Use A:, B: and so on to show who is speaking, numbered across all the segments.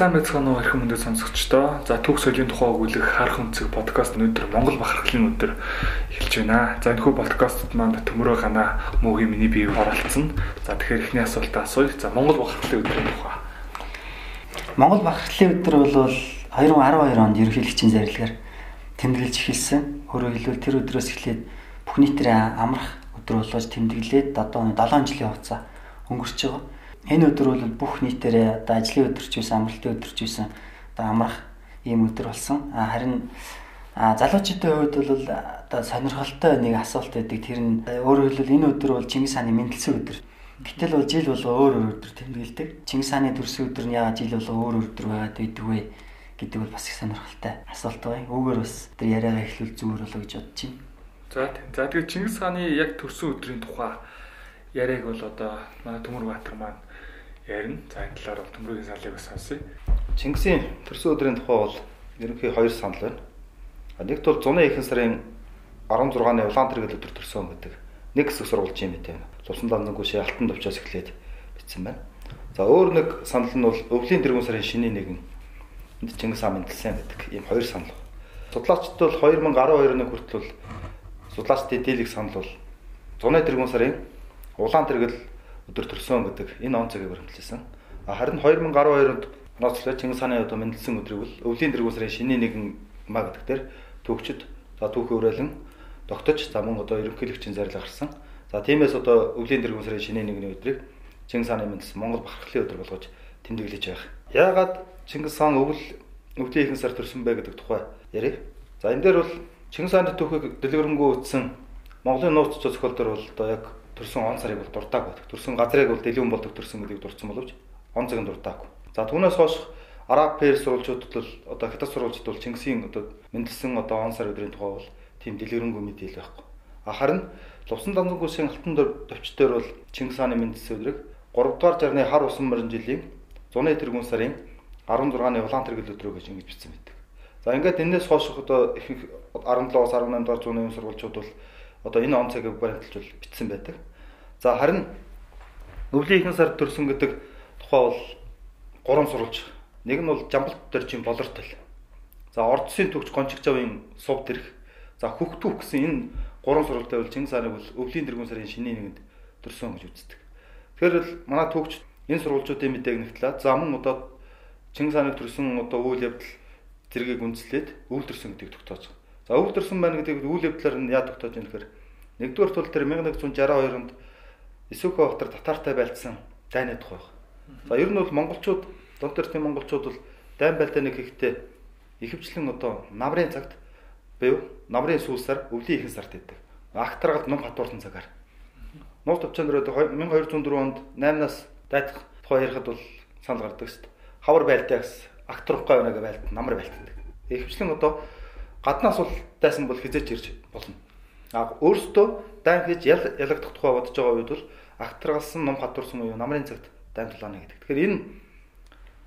A: Сайн байцгаана уу хэрхэн мөндөд сонсогчдоо. За түүх соёлын тухай өгүүлэх харах өнцөг подкаст өнөөдөр Монгол бахархлын өдөр эхэлж байна. За энэ хүү подкастт манд төмөрөө гана муугийн миний бие оролцсон. За тэгэхээр эхний асуултаа асууя. За Монгол бахархлын өдрийн тухай.
B: Монгол бахархлын өдөр бол 2012 онд ерөнхийлөгчийн зарилгаар тэмдэглэж эхэлсэн. Өөрөөр хэлбэл тэр өдрөөс эхлээд бүх нийтээр амрах өдөр болгож тэмдэглээд одоо 7 жилийн хугацаа өнгөрч байгаа Энэ өдөр бол бүх нийтээрээ одоо ажлын өдөр ч байсан, амралтын өдөр ч байсан одоо амрах ийм өдөр болсон. А харин залуучуудын хувьд бол одоо сонирхолтой нэг асуулт байдаг. Тэр нь өөрөөр хэлбэл энэ өдөр бол Чингис хааны мэндэлсэн өдөр. Гэтэл бол жил болго өөр өөр өдөр тэмдэглэдэг. Чингис хааны төрсөн өдөр нь яагаад жил болго өөр өдөр байгаад байдаг вэ гэдэг бол бас их сонирхолтой асуулт байна. Үүгээр бас тэр яриагаа эхлүүл зүгээр болоо гэж бодож байна.
A: За тийм. За тэгээд Чингис хааны яг төрсөн өдрийн тухай яриаг бол одоо манай Төмөр Баатар маань ярина. За энэ талаар бол төмрөгийн саналыг бас сонсъё.
C: Чингисийн төрсөн өдрийн тухай бол ерөнхий хоёр санал байна. Нэгт бол зуны ихэнх сарын 16-ны улаан тэргэл өдөр төрсөн гэдэг нэг хэсэг сурвалж юм байна. Лувсан данзангүй ши алтан төвчөөс эхлээд бичсэн байна. За өөр нэг санал нь бол өвлийн тэргүүн сарын шинийн нэгэн энд Чингис хаан мэндэлсэн гэдэг ийм хоёр санал. Судлаачид бол 2012 оны хүртэл судлаачдын дийлэх санал бол зуны тэргүүн сарын улаан тэргэл өдөр төрсөн гэдэг энэ он цагийг баримтлсан. Харин 2012 онд ноцлоо Чингис хааны одоо мэндэлсэн өдрийг бол өвлийн дэргүүс сарын шинийн нэгэн маа гэдэг дээр төвчд за түүхий уриалан тогтож за мөн одоо ерөнхийлөгчийн зарлиг гарсан. За тиймээс одоо өвлийн дэргүүс сарын шинийн нэгний өдрийг Чингис хааны мэндэлсэн Монгол бахархлын өдөр болгож тэмдэглэж байх. Яагаад Чингис хаан өвөл өвлийн ихэнх сар төрсөн бэ гэдэг тухай ярив. За энэ дээр бол Чингис хааны түүхийг дэлгэрэнгүй үтсэн Монголын нууц зохиол дээр бол одоо яг төрсөн он сарыг бол дуртаагүй. Төрсөн газрыг бол дэлгүүн болдог төрсөн гэдгийг дурдсан боловч он цагын дуртаагүй. За түүнээс хойш араб перс сурвалжуудад бол одоо хятад сурвалжууд бол Чингисийн одоо мэндэлсэн одоо он сар өдрийн тухай бол тийм дэлгэрэнгүй мэдээлэл байхгүй. А харин Лувсан данзангүйсийн алтан төвчтөр бол Чингис хааны мэндэлсэн өдрийг 3 дугаар жарны хар усан морин жилийн зуны тэргүүн сарын 16-ны улаан тэргэл өдрөө гэж ингэж бичсэн байдаг. За ингээд энэс хойш одоо ихэнх 17-аас 18 дугаар зууны сурвалжууд бол одоо энэ он цагийг баримталж бичсэн байдаг. За харин өвлийн ихэнх сард төрсөн гэдэг тухай бол гурван сурвалж. Нэг нь бол Жамбалт дөржийн болортол. За Ордсын төгч Гончигжавын сув дэрх. За Хөхтүүх гэсэн энэ гурван сурвалжтай бол Чингис хааны бол өвлийн дэргүүн сарын шинийн нэгэнд төрсөн гэж үздэг. Тэгэхээр л манай төгч энэ сурвалжуудын мэдээг нэгтлээ. За мөн одоо Чингис хааны төрсөн одоо үйл явдал зэргийг үндэслээд өвөл төрсөн гэдгийг тогтоож байгаа. За өвөл төрсөн байна гэдэг үйл явдлаар нь яа тогтоож байна гэхээр нэгдүгээр тул тэр 1962 онд Исүхэ хотор татартай байлдсан дайны тухай байна. За ер нь бол монголчууд дон төртийн монголчууд бол дайн байлдааныг хийхдээ ихэвчлэн одоо намрын цагт буюу намрын сүүлсээр өвлийн ихэнх сард идэг. Агтаргалд ном хатуурсан цагаар. Нууц төвчөн дөрөв 1204 онд 8-наас дайдах тухай ярихад бол санал гардаг шүү дээ. Хавар байлдаагс агтруулахгүй байна гэж байлд намар байлддаг. Ихэвчлэн одоо гаднаас бол дайсан бол хизээч ирж болно. А өөрөөсөө дайн хийж ялагдах тухай бодож байгаа үед бол агтаргалсан ном хатуурсан уу намрын цагт дайм тулаана гэдэг. Тэгэхээр энэ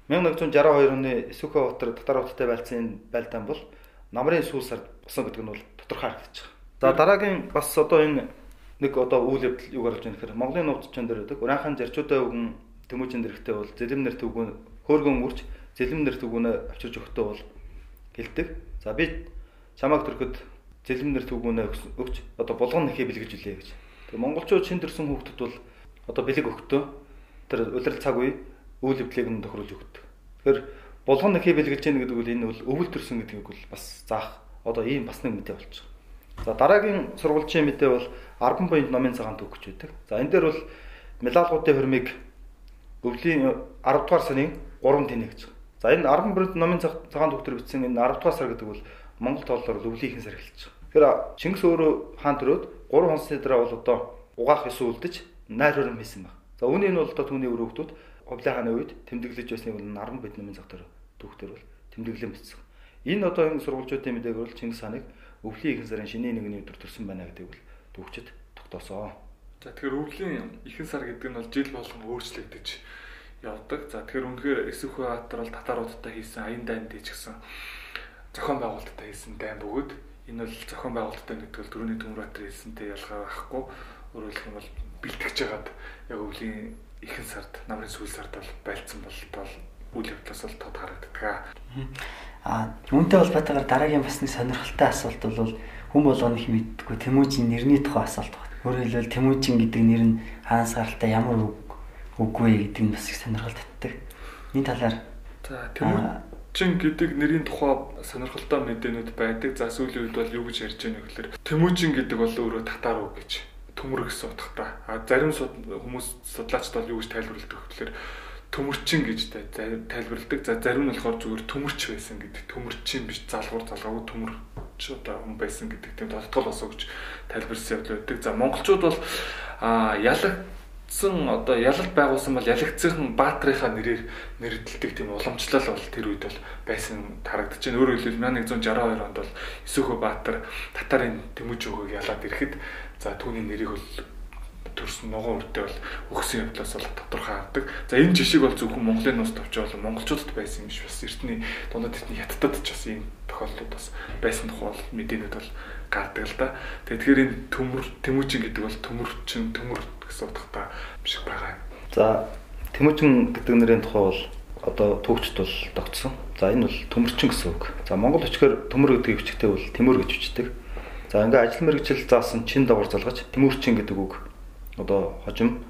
C: 1962 оны Исүхэ хотор татар хоттой байлцсан энэ байлдаан бол намрын сүүл сард босон гэдэг нь бол тодорхой харагдаж байгаа. За дараагийн бас одоо энэ нэг одоо үйл явдал юу гарч байгаа гэхээр Монголын нууцчин дээр байдаг. Ураанхан зарчуудаа өгөн тэмүүжин дэрхтээ бол зэлэмнэр төвгөн хөөргөн үрч зэлэмнэр төвгөнөө авчирч өгөхдөө бол хэлдэг. За би чамааг төрөхөд зэлэмнэр төвгүүнээ өгч одоо булган нэхээ бэлгэж үлээ гэж. Тэгээ монголчууд шин төрсэн хүүхдэд бол одоо бэлэг өгтөө тэр улирал цаг үе үйл явдлыг нь тохируулж өгдөг. Тэгэхээр булган нэхээ бэлгэж яах гэдэг бол энэ бол өвөл төрсөн гэдгийг бол бас заах одоо ийм бас нэг мэдээ байгаа. За дараагийн сурвалжийн мэдээ бол 10 буйнд номын цагаан төгөж байдаг. За энэ дээр бол мелалгуудын хөрмийг өвлийн 10 дугаар сарын 3 тэнэ гэж. За энэ 10 буйнд номын цагаан төгтөр бичсэн энэ 10 дугаар сар гэдэг бол Монгол доллараар өвлийнхэн сар эхэлж Тэгэхээр Чингис өөрөө хаан төрөөд 3 хонсны дараа бол одоо угаах ёсоо үлдэж найр хөрөм хийсэн баг. За үүний нь бол одоо түүний өрөөгтүүд Хувлын хааны үед тэмдэглэж байсныг бол 10 бид намын зах дээр түүхтэр бол тэмдэглэн бичсэн. Энэ одоо энэ сурвалжуудын мэдээг бол Чингис хааныг өвлийн ихэнх сарын шинийн нэгний өдөр төрсэн байна гэдэг бол түүхчид тогтоосон.
A: За тэгэхээр өвлийн ихэнх сар гэдэг нь бол жил болгон өөрчлөгдөж явдаг. За тэгэхээр үнэхээр Эсвх Баатар бол татаруудтай хийсэн аян дайнд гэсэн зохион байгуулалттай хийсэн дайн бөгөөд Энэ бол зохион байгуулалттай нэгтгэл дөрөвний төмөрөтөр хэлсэнтэй ялгаа байхгүй. Өөрөөр хэлбэл бол бэлтгэж байгаад яг өвлийн ихэнх сард намрын сүүл сард бол байлцсан болтол үйл явдлаас бол тод харагддаг.
B: Аа үүнтэй холбоотойгоор дараагийн бас нэг сонирхолтой асуулт бол хүн болгоно их мэддэггүй Тэмүүжин нэрний тухай асуулт байна. Өөрөөр хэлбэл Тэмүүжин гэдэг нэр нь хаанаас гаралтай ямар үг үгүй гэдэг нь бас их сонирхол татдаг. Энэ талаар
A: за Тэмүүжин гэдэг нэрийн тухай сонирхолтой мэдээнүүд байдаг. За сүүлийн үед бол юу гэж ярьж байгаа нөхлөр Тэмүүжин гэдэг бол өөрөө татар үг гэж төмөр гэсэн утгатай. А зарим хүмүүс судлаачд бол юу гэж тайлбарладаг гэхээр төмөрчин гэж тайлбарладаг. За зарим нь болохоор зүгээр төмөрч байсан гэдэг. Төмөрчин биш залгуур залгаагүй төмөрч одоо хүн байсан гэдэг тийм тодтол осоо гэж тайлбарсан явдал байдаг. За монголчууд бол а ялагдсан одоо ялалт байгуулсан бол ялагдсан баатрийнхаа нэрээр нэрлэлдэг тийм уламжлал бол тэр үед бол байсан харагдаж байна. Өөрөөр хэлбэл 1162 онд бол Исүхө Баатар татарын Тэмүүж өгөөг ялаад ирэхэд за түүний нэрийг бол төрсөн ногоон үрдээ бол өгсөн явдлаас бол тодорхой авдаг. За энэ жишийг бол зөвхөн Монголын нус товч бол монголчуудад байсан юм биш бас эртний дундад эртний хятадд ч бас ийм тохиолдлууд бас байсан тухай бол мэдээнүүд бол гардаг л да. Тэгэхээр энэ төмөр тэмүүчин гэдэг бол төмөрчин төмөр гэсэн утгатай биш байгаа.
C: За тэмүүчин гэдэг нэрийн тухай бол одоо түүхчд бол тогтсон. За энэ бол төмөрчин гэсэн үг. За монгол өчгөр төмөр гэдэг өвчтөй бол тэмүүр гэж бичдэг. За ингээ ажил мэргэжил заасан чин давар залгаж тэмүүрчин гэдэг үг одоо хожим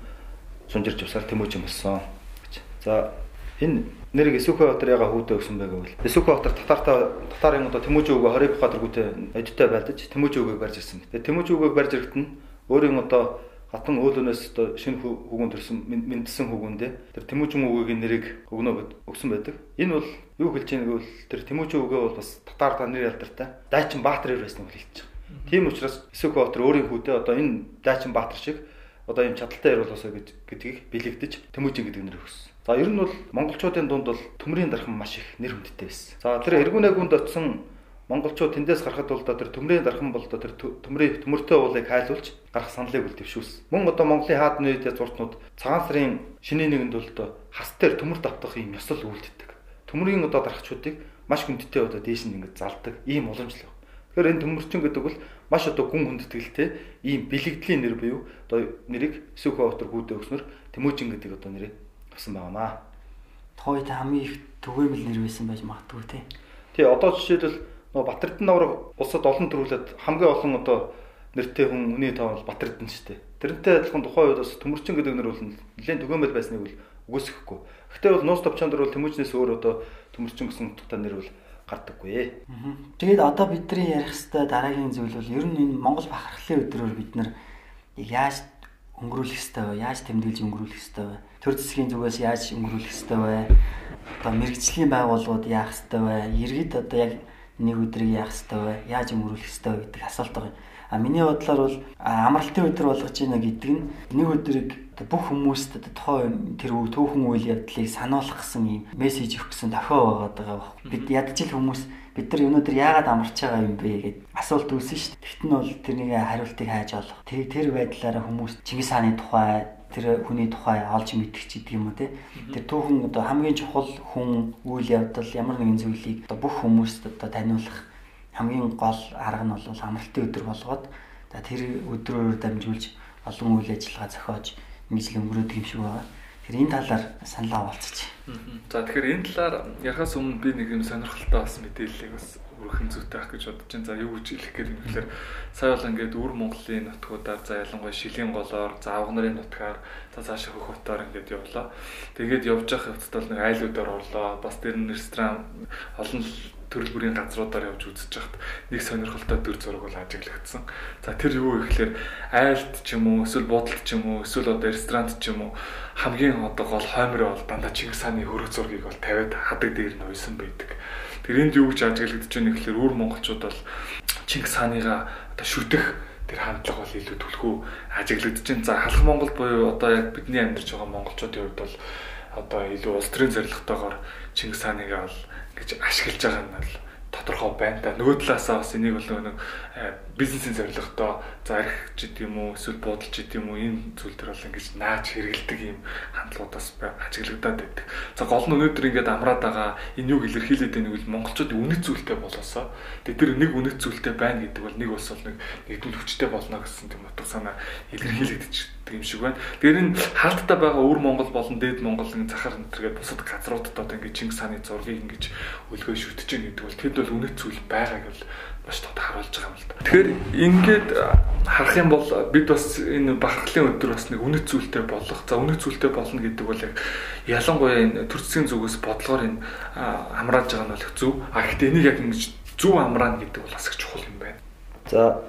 C: сунжирч явсаар тэмүүжин болсон гэж. За энэ нэрийг Эсүхэ Батар яга хүүдээ өгсөн байг гэвэл Эсүхэ Батар татартаа татарын одоо Тэмүүжин өгөө хориг Баатар гүтээ одтой байлдаж Тэмүүжин өгөөг барьж ирсэн. Тэгээ Тэмүүжин өгөөг барьж ирэхэд нь өөрийн одоо хатан өөлөнөөс одоо шинэ хүүгэн төрсэн мэдсэн хүүгэндээ тэр Тэмүүжин өгөөгийн нэрийг өгнө өгсөн байдаг. Энэ бол юу хэлж байгааг гэвэл тэр Тэмүүжин өгөө бол бас татар та нэр ялдартай. Дайчин Баатар байсан үг хэлж байгаа. Тийм учраас Эсүхэ Батар өөрийн хүүдээ одоо энэ Дайчин Баатар шиг одоо юм чадaltaй яриулаасаа гэж гэдгийг бэлэгдэж Тэмүүжин гэдэг нэр өгсөн. За ер нь бол монголчуудын дунд бол төмрийн дархан маш их нэр хүндтэй байсан. За тэр эргүүнээ гүнд очсон монголчууд тэндээс гарахад бол тэр төмрийн дархан бол тэр төмрийн төмөртэй уулыг хайлуулж гарах саналыг үл дэвшүүлсэн. Мөн одоо Монголын хаад нийт зурцнууд цагаан сарын шинийн нэгэнд бол хас дээр төмөр давтах юм ёсол үлддэг. Төмрийн одоо дарахчуудыг маш хүндтэй одоо дээш нь ингэж залдаг ийм уламжлал Тэгэхээр энэ төмөрчин гэдэг бол маш одоо гүн хүндэтгэлтэй ийм бэлэгдлийн нэр буюу одоо нэрийг Сүхбаатар хүүдээ өгснөр Тэмүүжин гэдэг одоо нэрийг авсан байнамаа.
B: Тойд хамгийн их түгээмэл нэр байсан байж магадгүй тий.
C: Тий одоо жишээлбэл нөгөө Батэрдэн навраг улсад олон төрүүлээд хамгийн олон одоо нэртэй хүн үний тав бол Батэрдэн шүү дээ. Тэрнтэй адилхан тухайн үед бас төмөрчин гэдэг нэр бол нэлээд түгээмэл байсныг бол үгүйсэхгүй. Гэхдээ бол нуус товчонд бол Тэмүүжнээс өөр одоо төмөрчин гэсэн утгатай нэр бол гардаггүй.
B: Тэгээд одоо бидний ярих хэвээр дараагийн зүйл бол ер нь энэ Монгол бахархлын өдрөөр бид нар яаж өнгөрүүлэх хэвээр вэ? Яаж тэмдэглэж өнгөрүүлэх хэвээр вэ? Төр засгийн зүгээс яаж өнгөрүүлэх хэвээр вэ? Одоо мэрэгжлийн байгууллагууд яах хэвээр вэ? Иргэд одоо яг нэг өдрийг яах хэвээр вэ? Яаж өнгөрүүлэх хэвээр вэ гэдэг асуулт байгаа юм. А миний бодлоор бол амралтын өдөр болгож байна гэдэг нь нэг өдрийг бүх хүмүүст тухайн тэр түүхэн үйл явдлыг сануулгах гэсэн юм мессеж өгөх гэсэн дохио байгаад байгаа баг. Бид ядаж ил хүмүүс бид нар өнөөдөр яагаад амарч байгаа юм бэ гэд асуулт үүсэн шүү дээ. Тэгтэн бол тэрнийг хариултыг хайж олох. Тэр тэр байдлаараа хүмүүс Чингис хааны тухай тэр хүний тухай олж мэдэх ч гэдэг юм уу те. Тэр түүхэн одоо хамгийн чухал хүн үйл явдал ямар нэгэн зүйлийг одоо бүх хүмүүст одоо таниулах хамгийн гол арга нь бол амралтын өдөр болгоод тэр өдрөөр дамжуулж олон үйл ажиллагаа зохиож ингэж л өнгөрөөдөг юм шиг байна. Тэгэхээр энэ талаар санал авалцчих.
A: За тэгэхээр энэ талаар яхаас өмнө би нэг юм сонирхолтой бас мэдээллийг бас өргөн зүйтэй ах гэж бодож байна. За юу гэж хэлэх гээд юм гэхээр сая бол ингээд өвөр Монголын нутгуудаар за ялангуяа Шилийн голоор, за авга нарын нутгаар, за цаашаа хөх хотоор ингээд явлаа. Тэгээд явж явах явцад бол нэг айлуудаар орлоо. Бас тэр ресторан олон төрөл бүрийн газруудаар явж үзэж хахад нэг сонирхолтой төр зураг бол ажиглагдсан. За тэр юу гэхээр айлт ч юм уу эсвэл буудалд ч юм уу эсвэл одоо ресторант ч юм уу хамгийн одоо гол хоймроо бол дандаа Чингис хааны хөрөг зургийг бол тавиад хадаг дээр нь уйсан байдаг. Тэр энд юу гэж ажиглагдаж байна гэхээр өөр монголчууд бол Чингис хааныгаа одоо шүтэх тэр хандлага бол илүү түлхүү ажиглагдаж байна. За халах Монгол буюу одоо яг бидний амьдарч байгаа монголчуудын хувьд бол одоо илүү улс төрийн зорилготойгоор Чингис хааныг бол гэж ашиглаж байгаа нь бол тодорхой байна да. Нөгөө талаасаа бас энийг бол нэг бизнесийн зорилготой за арх ч гэдэг юм уу эсвэл буудалч гэдэг юм уу энэ зүйл төр бол ингэж нааж хэрэгэлдэг юм хандлагуудаас ажиглагдаад байдаг. За гол нь өнөөдөр ингээд амраад байгаа энэ юг илэрхийлээд байгааг нь монголчууд үнэт зүйлтэй болоосоо тэд нар нэг үнэт зүйлтэй байна гэдэг бол нэг бас бол нэг нэгдүгээр хүчтэй болно гэсэн тийм утга санаа илэрхийлэгдэж юм шиг байна. Тэгэхээр энэ хаалттай байгаа өвөр Монгол болон дээд Монгол нэг захар нэтэргээд бусад газруудад одоо ингээд Чингис хааны зургийг ингэж өлгөө шүтэж байгаа гэдэг бол тэд бол үнэт зүйл байгааг бол маш тод харуулж байгаа юм л да. Тэгэхээр ингээд харах юм бол бид бас энэ бахархлын өдөр бас нэг үнэт зүйлтэй болох. За үнэт зүйлтэй болно гэдэг бол яг ялангуяа энэ төрцгийн зүгээс бодлогоор энэ амрааж байгаа нь бол зөв. А гэхдээ энийг яг ингэж зөв амраана гэдэг бол бас их чухал юм байна.
C: За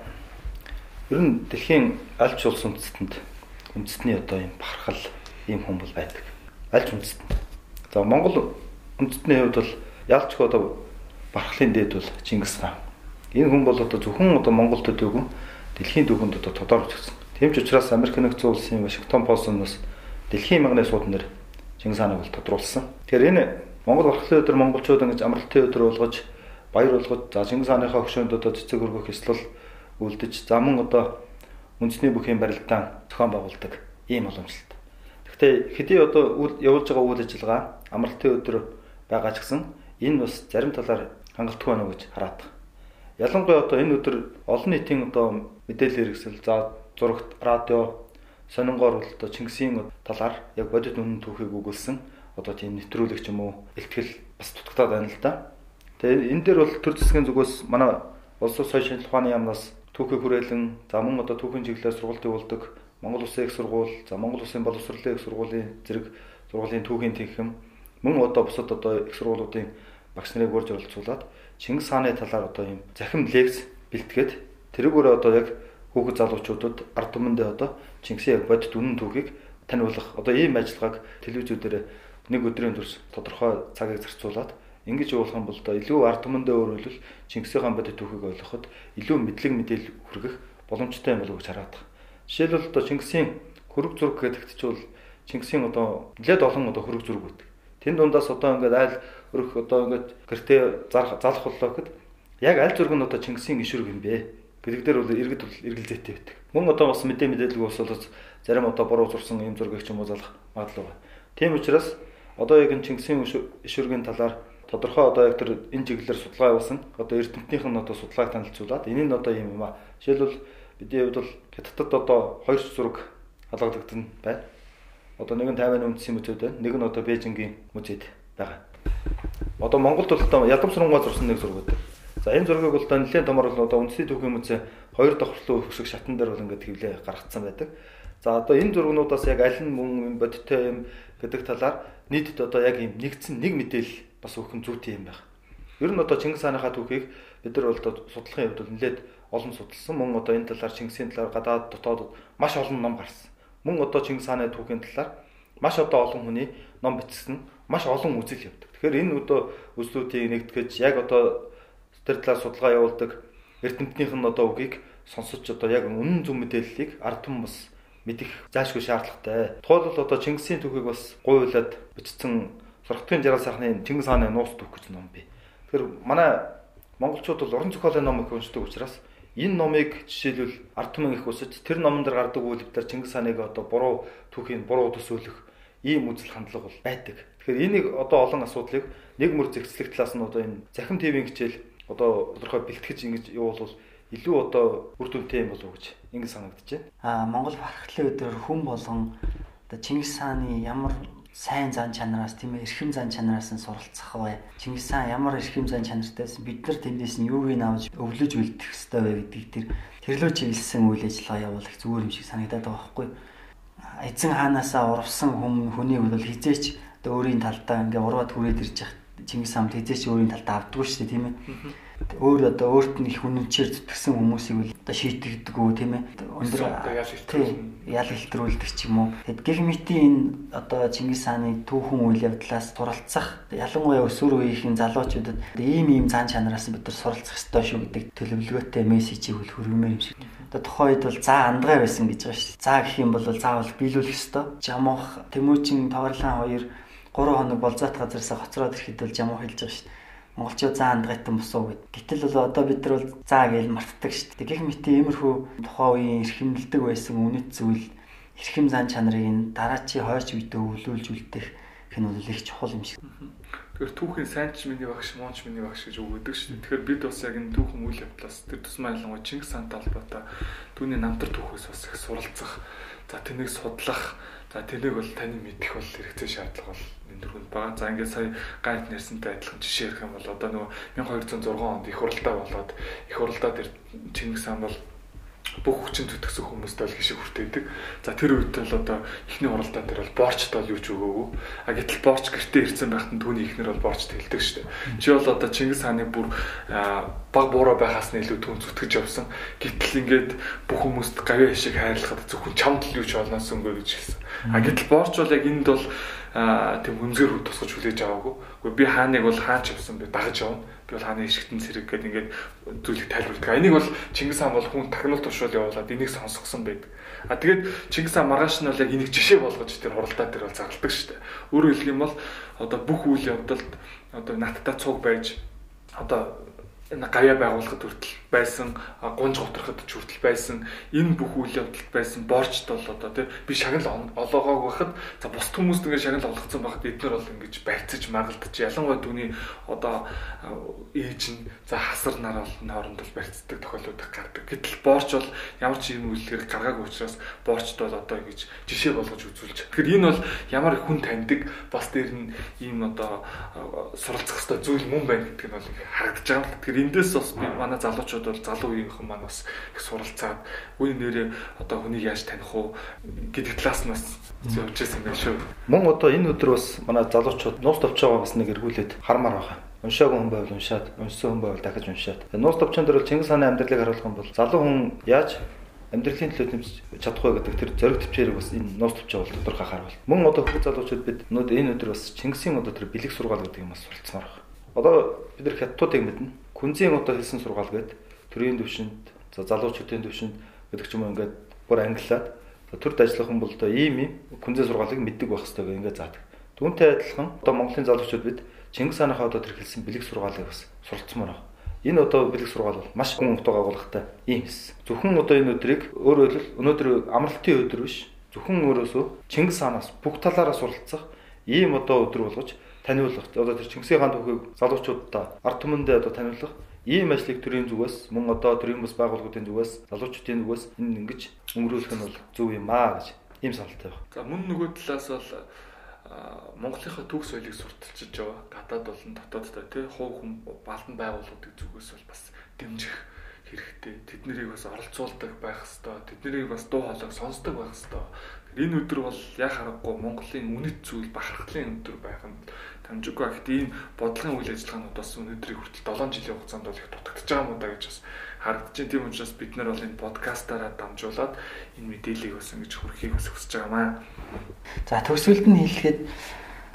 C: ер нь дэлхийн аль ч улс үндэстэнд үндэстний одоо юм бахархал ийм хүн бол байдаг. Аль ч үндэстэнд. За Монгол үндэстний хувьд бол ялч одоо бархлын дээд бол Чингис хаан. Энэ хүн бол одоо зөвхөн одоо Монголд төдөөгүй дэлхийн түвшинд одоо тодорхой өгсөн. Тийм ч учраас Америк нэгдсэн улсын Вашингтон Постноос дэлхийн мягны сууд нэр Чингис хааныг бол тодруулсан. Тэгэхээр энэ Монгол бархлын өдөр монголчууд ингэж амралтын өдөр болгож баяр болгож за Чингис хааныхаа хөшөөнд одоо цэцэг өргөх ёслол үлдэж за мөн одоо үндэсний бүхийн барилдаан зохион байгуулдаг ийм уламжлалт. Гэхдээ хэдий одоо явуулж байгаа үйл ажиллагаа амралтын өдөр байгаа ч гэсэн энэ бас зарим талаар хангалтгүй байна гэж хараад байна. Ялангуяа одоо энэ өдөр олон нийтийн одоо мэдээлэл хэрэгсэл за зурагт радио сонингоор бол одоо Чингисийн талаар яг бодит үнэн түүхийг өгүүлсэн одоо тийм нэвтрүүлэг ч юм уу ихтгэл бас дутагдаад байна л да. Тэгээ энэ дээр бол төр засгийн зүгээс манай улс ус соёлын ухааны яамнаас түүхийг хүрээлэн за мөн одоо түүхийн чиглэлээр сургалт явуулдаг Монгол Улсын их сургууль, за Монгол Улсын боловсролын их сургуулийн зэрэг сургуулийн түүхийн тэнхим мөн одоо бусад одоо их сургуулиудын багш нарыг урьж оролцуулаад Чингис хааны талаар одоо юм захим лекц бэлтгээд тэрүүгээр одоо яг хүүхэд залуучуудад ард түмэндээ одоо Чингисийн яг бодит үнэн түүхийг таниулах одоо ийм ажиллагааг телевизүүдээр нэг өдрийн турш тодорхой цагийг зарцуулаад Ингэж явуулах юм бол да илүү ард түмэндээ өөрөлдөл Чингисийн хаан бодит түүхийг ойлгоход илүү мэдлэг мэдээлэл хүргэх боломжтой юм болов уу гэж хараад байна. Жишээлбэл одоо Чингисийн хөрөг зураг гэдэгт ч бол Чингисийн одоо нэлээд олон одоо хөрөг зураг үүдэг. Тэн дундаас одоо ингээд айл өрөх одоо ингээд гэртээ залах боллоо гэхэд яг аль зураг нь одоо Чингисийн ишүрэг юм бэ? гэдэг дээр бол иргэд бол эргэлзээтэй байдаг. Мөн одоо бас мэдээ мэдээлэл болсолоос зарим одоо буруу зурсан юм зургийг ч юм уу залах магадлал байна. Тийм учраас одоо яг Чингисийн ишүргийн талаар тодорхой одоо яг тэр энэ чиглэлээр судалгаа явуулсан. Одоо эрдэмтнийх нь одоо судалгааг танилцуулаад энэ нь одоо юм юм аа. Жишээлбэл бидний хувьд бол хятадд одоо хоёр зураг халагдагдсан байна. Одоо нэг нь Тайваны үндэсний музейд байна. Нэг нь одоо Бээжингийн музейд байгаа. Одоо Монголд бол одоо ядам сурангуй зурсан нэг зураг байдаг. За энэ зургийг бол одоо нэлээд томор бол одоо үндэсний түүхийн музей хоёр давхарлуу өсөх шатан дээр бол ингээд хэвлээ гаргацсан байдаг. За одоо энэ зургнуудаас яг аль нь мөн бодиттой юм гэдэг талаар нийтэд одоо яг юм нэгдсэн нэг мэдээлэл бас өөхөн зүйтэй юм байх. Ер нь одоо Чингис хааныхаа түүхийг бид нар бол одоо судлахын хувьд нэлээд олон судалсан. Мөн одоо энэ талаар Чингисийн талаар гадаад дотоод маш олон ном гарсан. Мөн одоо Чингис хааны түүхийн талаар маш одоо олон хүний ном бичсэн, маш олон үзэл явдаг. Тэгэхээр энэ одоо үзлүүдийг нэгтгэж яг одоо тэр талаар судалгаа явуулдаг эрдэмтнийх нь одоо үгийг сонсож одоо яг үнэн зөв мэдээллийг ард түмэн бас мэдэх заашгүй шаардлагатай. Тухайлбал одоо Чингисийн түүхийг бас гуйлаад бичсэн Сургалтын жаргал сайхны Чингис хааны нууц түүх гэж ном бий. Тэгэхээр манай монголчууд бол уран зохиолын ном их уншдаг учраас энэ номыг жишээлбэл ард түмэн их усаж тэр номон дээр гардаг үйлдэлээр Чингис хааныг одоо буруу түүхийн буруу төсөөлөх ийм үзэл хандлага бол байдаг. Тэгэхээр энийг одоо олон асуудлыг нэг мөр зэгцлэх талаас нь одоо энэ захим ТV-ийн хичээл одоо тодорхой бэлтгэж ингэж явуулвал илүү одоо үр дүнтэй юм болов уу гэж ингэ байна.
B: Аа Монгол бархлын өдөр хүн болгон одоо Чингис хааны ямар сайн зан чанараас тийм ээ эрхэм зан чанараас нь суралцах бай. Чингис хаан ямар эрхэм зан чанартайс бид нар тэндээс нь юуг нь авч өвлөж үлдэх ёстой вэ гэдэг тэр тэрлөө чиглэсэн үйл ажиллагаа явуулах зүгээр юм шиг санагдаад байгаа байхгүй. Эзэн хаанаасаа урвсан хүм хүний бол хизээч өөрийн талдаа ингээ ураад хүрээд ирж явах Чингис хаан хизээч өөрийн талдаа авдаггүй шүү дээ тийм ээ. Өөр одоо өөрт нь их үнэнчээр зүтгэсэн хүмүүсийг бол одоо шийтгдэггүй тийм ээ. Өндөр ял илтрүүлдэг ч юм уу. Тэгэд гигмитийн энэ одоо Чингис хааны түүхэн үйл явдлаас суралцах ялангуяа өсвөр үеийн залуучуудад ийм ийм зан чанараас бид нар суралцах ёстой шүү гэдэг төлөвлөгөөтэй мессежийг хөл хөргөмөр юм шиг. Одоо тухайн үед бол заа андгаа байсан гэж байгаа шүү заа гэх юм бол заавал биелүүлэх ёстой. Жамуух тэмүүчин таварлан хоёр 3 хоног болзаат газараасаа хоцроод ирэхэд бол жамуу хэлж байгаа шүү монголчууд заа андгайтан босоо гэд. Гэтэл бол одоо бид нар бол заа гэж мартдаг шүү дээ. Гэх мэт иймэрхүү тухайн үеийн эрхэмлдэг байсан үнэт зүйл эрхэм зан чанарыг дараачийн хойч үедээ өвлүүлж үлдэх хэн бол их чухал юм шиг.
A: Тэгэхээр түүхийн сайн ч миний багш, муунч миний багш гэж өгдөг шүү дээ. Тэгэхээр бид бас яг энэ түүхэн үйл явдлаас тэр тусмаа ялангуяа Чингис хаантай холбоотой түүний намтар түүхээс бас их суралцах, за тэнийг судлах, за тэнийг бол таны мэдэх бол хэрэгцээ шаардлага бол энэ дөрөнд байгаа. За ингээд сая гайд нэрсэнтэй адилхан жишээ ярих юм бол одоо нөгөө 1206 онд их хуралдаа болоод их хуралдаа тэр Чингис хаан бол бүх хүчин зүтгэсэн хүмүүстэй л гişиг хүртээдэг. За тэр үед л одоо эхний уралдаан дээр бол борчтой л юу ч өгөөгүй. А гэтэл борч гэртээ ирсэн байхад нь түүний ихнэр бол борч тэлдэг шүү дээ. Чи бол одоо Чингис хааны бүр баг буураа байхаас нь илүү түн зүтгэж явсан. Гэтэл ингээд бүх хүмүүст гавьяа хишиг хайрлахад зөвхөн чамд л юу ч олноос өнгөө гэж хэлсэн. А гэтэл борч бол яг энд бол тийм хүнзэр тусгаж хүлээж аваагүй. Гэхдээ би хааныг бол хаач явсан би дагаж явна би бол хааны ишгтэн цэрэг гэдэг ингээд зүйлийг тайлбарладаг. Энийг бол Чингис хаан бол хүн тагнуул туршуул явуулаад энийг сонсгосон байдаг. А тэгээд Чингис хаан маргааш нь бол яг энийг жишээ болгож тэр хуралдаа дээр бол зарладаг шүү дээ. Өөрөөр хэлэх юм бол одоо бүх үйл явдалд одоо надтай цуг байж одоо гавья байгуулахад хүртэл байсан, гунж готроход ч хүртэл байсан, энэ бүх үйл явдалд байсан борчд бол одоо тий би шагнал олоогоог байхад за бусд хүмүүст ингэ шагнал олгоцсон байхад эдгээр бол ингэж барьцаж магалдаж ялангуяа түүний одоо ээж нь за хасар нар бол хооронд бол барьцдаг тохиолдол гардаг. Гэтэл борч бол ямар ч юм үйлдэлээр гаргаагүй учраас борчд бол одоо ингэж жишээ болгож үзүүлж. Тэгэхээр энэ бол ямар хүн таньдаг бас дээр нь ийм одоо суралцах хэвээр зүйл мөн байна гэдг нь бол харагдаж байгаа. Тэгэхээр эндээс бас би манай залуучууд бол залуу үеийнхэн маань бас их суралцаад үе нэрээ одоо хүнийг яаж таних уу гэдэг талааснаас явж байсан юм байна шүү.
C: Мөн одоо энэ өдөр бас манай залуучууд нуус товч байгаа бас нэг эргүүлээд хармаар байгаа. Уншаагүй хүн байвал уншаад, уншсан хүн байвал дахиж уншаад. Нуус товчон дээр бол Чингис хааны амьдралыг харуулах юм бол залуу хүн яаж амьдралын төлөө тэмцэж чадахгүй гэдэг тэр зориг төвчээрийг бас энэ нуус төвчөө бол тодорхой харуул. Мөн одоо хөх залуучууд бид өнөөдөр энэ өдөр бас Чингисийн одоо тэр бэлэг сургаал гэдэг юм бас суралцмаар байна. Одоо бид нар хятадуудыг мэднэ. Күнзийн одоо хэлсэн сургаал гэдэг төрийн төвшөнд за залуучуудын төвшөнд гэдэг ч юм уу ингээд бүр англиад төрд ажиллах хүн бол одоо ийм ийм күнзээ сургаалыг мэддэг байх хэрэгтэй гэх ингээд заадаг. Түүнтэй адилхан одоо Монголын залуучууд бид Чингис хаанахаа одоо тэр хэлсэн бэлэг сургаалыг бас суралцмаар байна. Энэ одоо бэлэг сургаал бол маш гүн утга агуулгатай ийм эс. Зөвхөн одоо энэ өдрийг өөрөөр хэлбэл өнөөдөр амралтын өдөр биш. Зөвхөн өөрөөсөө Чингис хаанаас бүх талаараа суралцах ийм одоо өдөр болгож таниулах. Одоо тэр Чингисийн хаан түүхийг залуучуудаа ард түмэндээ одоо таниулах ийм ажлыг төрийн зүгээс мөн одоо төрийн бас байгууллагуудын зүгээс залуучуудын зүгээс энэ ингэж өнгөрүүлэх нь бол зөв юм аа гэж ийм саналтай байна.
A: За мөн нөгөө талаас бол Монголынхаа төгс соёлыг сурталчилж байгаа. Гадаад болон дотооддоо тий хуу хүм балдан байгууллагуудын зүгээс бол бас дэмжих хэрэгтэй. Тэднийг бас оролцуулдаг байх хэвээр. Тэднийг бас дуу хоолойг сонсдог байх хэвээр. Энэ өдөр бол яг харахгүй Монголын үнэт зүйл бахархлын өдөр байх нь Тамжиггүй ахт ийм бодлогын үйл ажиллагаанууд бас өнөөдрийг хүртэл 7 жилийн хугацаанд бол их дутагдж байгаа юм да гэж бас харагдаж байна. Тийм учраас бид нар бол энэ подкастаараа дамжуулаад энэ мэдээллийг бас ингэж хүргэхийг бас хүсэж байгаамаа.
B: За төгсгөлд нь хэлэхэд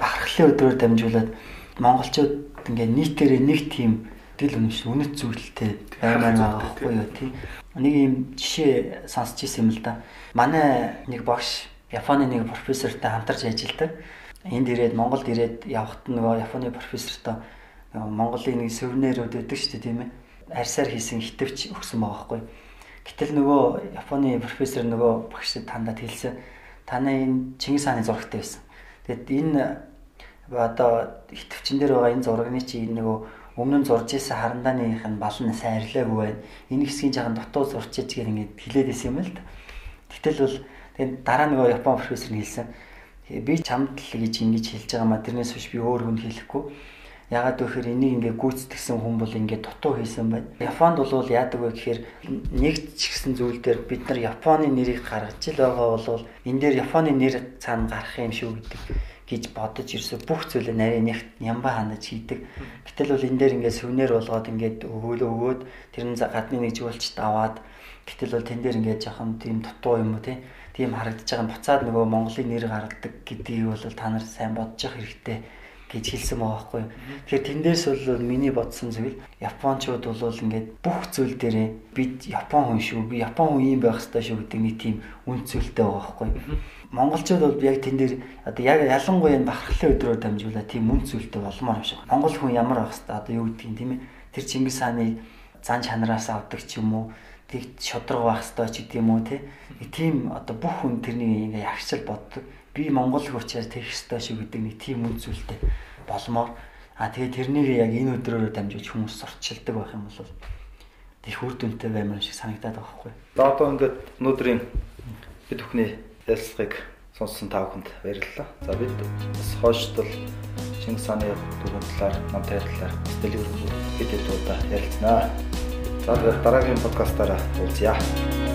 B: бахархлын өдрөөр дамжуулаад монголчууд ингээ нийтээрээ нэг тийм дэл үнэмш үнэт зүйлтэй баймаар байгаа байхгүй юу тий. Нэг юм жишээ сонсч ирсэн юм л да. Манай нэг багш Японы нэг профессортай хамтарч ажилладаг энд ирээд Монголд ирээд явхад нөгөө Японы профессортой Монголын нэг сувенирүүд өгдөг шүү дээ тийм ээ. Арьсаар хийсэн хитвч өгсөн байгаа байхгүй. Гэтэл нөгөө Японы профессор нөгөө багшд тандад хэлсэн танай энэ Чингис хааны зурагтай байсан. Тэгэд энэ одоо хитвчин дээр байгаа энэ зурагны чи нөгөө өмнө нь зурж исэн харандааных нь бал нь сайн арилаагүй байна. Энэ хэсгийн жахан дотоо зурч иж гэх ингээд хэлээд исэн юм л да. Гэтэл бол тэгээд дараа нөгөө Япон профессор нь хэлсэн би чамд л гэж ингэж хэлж байгаа маа тэрнээс биш би өөр хүн хэлэхгүй. Ягаад гэвэл энийг ингээ гүйцэтгсэн хүн бол ингээ дутуу хийсэн байна. Японд бол яадаг вэ гэхээр нэг ч гэсэн зүйл дээр бид нар Японы нэрийг гаргаж ил байгаа бол энэ дээр Японы нэр цаана гарах юм шүү гэдэг гэж бодож ирсэн бүх зүйлээ нарийн нэг ямба хандаж хийдэг. Гэтэл бол энэ дээр ингээ сүнээр болгоод ингээд өгөөлөө өгөөд тэр нь гадны нэг жуулчд аваад гэтэл бол тэн дээр ингээ жоохон тийм дутуу юм уу тий тийм харагдаж байгаа буцаад нөгөө Монголын нэр гаргадаг гэдгийг бол та нар сайн бодож явах хэрэгтэй гэж хэлсэн байгаа байхгүй. Тэгэхээр тэндээс бол миний бодсон зүйл Япончууд бол ингээд бүх зүйл дээрээ бид Япон хүн шүү, би Япон хүн юм байх хэрэгтэй шүү гэдэг нэг тийм үн цэлтэй байгаа байхгүй. Монголчууд бол яг тэн дээр одоо яг ялангуяа бахархлын өдрөөр дамжуулаад тийм үн цэлтэй болмоор юм шиг. Монгол хүн ямар байх хэрэгтэй одоо юу гэдгийг тийм ээ. Тэр Чингис хааны зан чанараас авдаг ч юм уу тэг шодрог байх хэрэгтэй ч гэдэг юм уу тийм одоо бүх хүн тэрнийг ингээ ягчл боддог би Монгол хүчээр тэгэх ёстой шүү гэдэг нэг тийм үзүүлэлтэй болмоор а тэгээ тэрнийг яг энэ өдрөөр дамжуулж хүмүүс сурчилдаг байх юм бол тэг хүр дүнтэй баймар шиг санагдаад байгаа хгүй.
C: За одоо ингээд өнөөдрийн бид бүхний ярилцлагыг сонссон та бүхэнд баярлалаа. За бид бас хойштол Чингис хааны дөрвөн талаар, намтай талаар дэлгэрэнгүй хэд хэд удаа ярилцсанаа. За дараагийн подкастаараа уулзъя.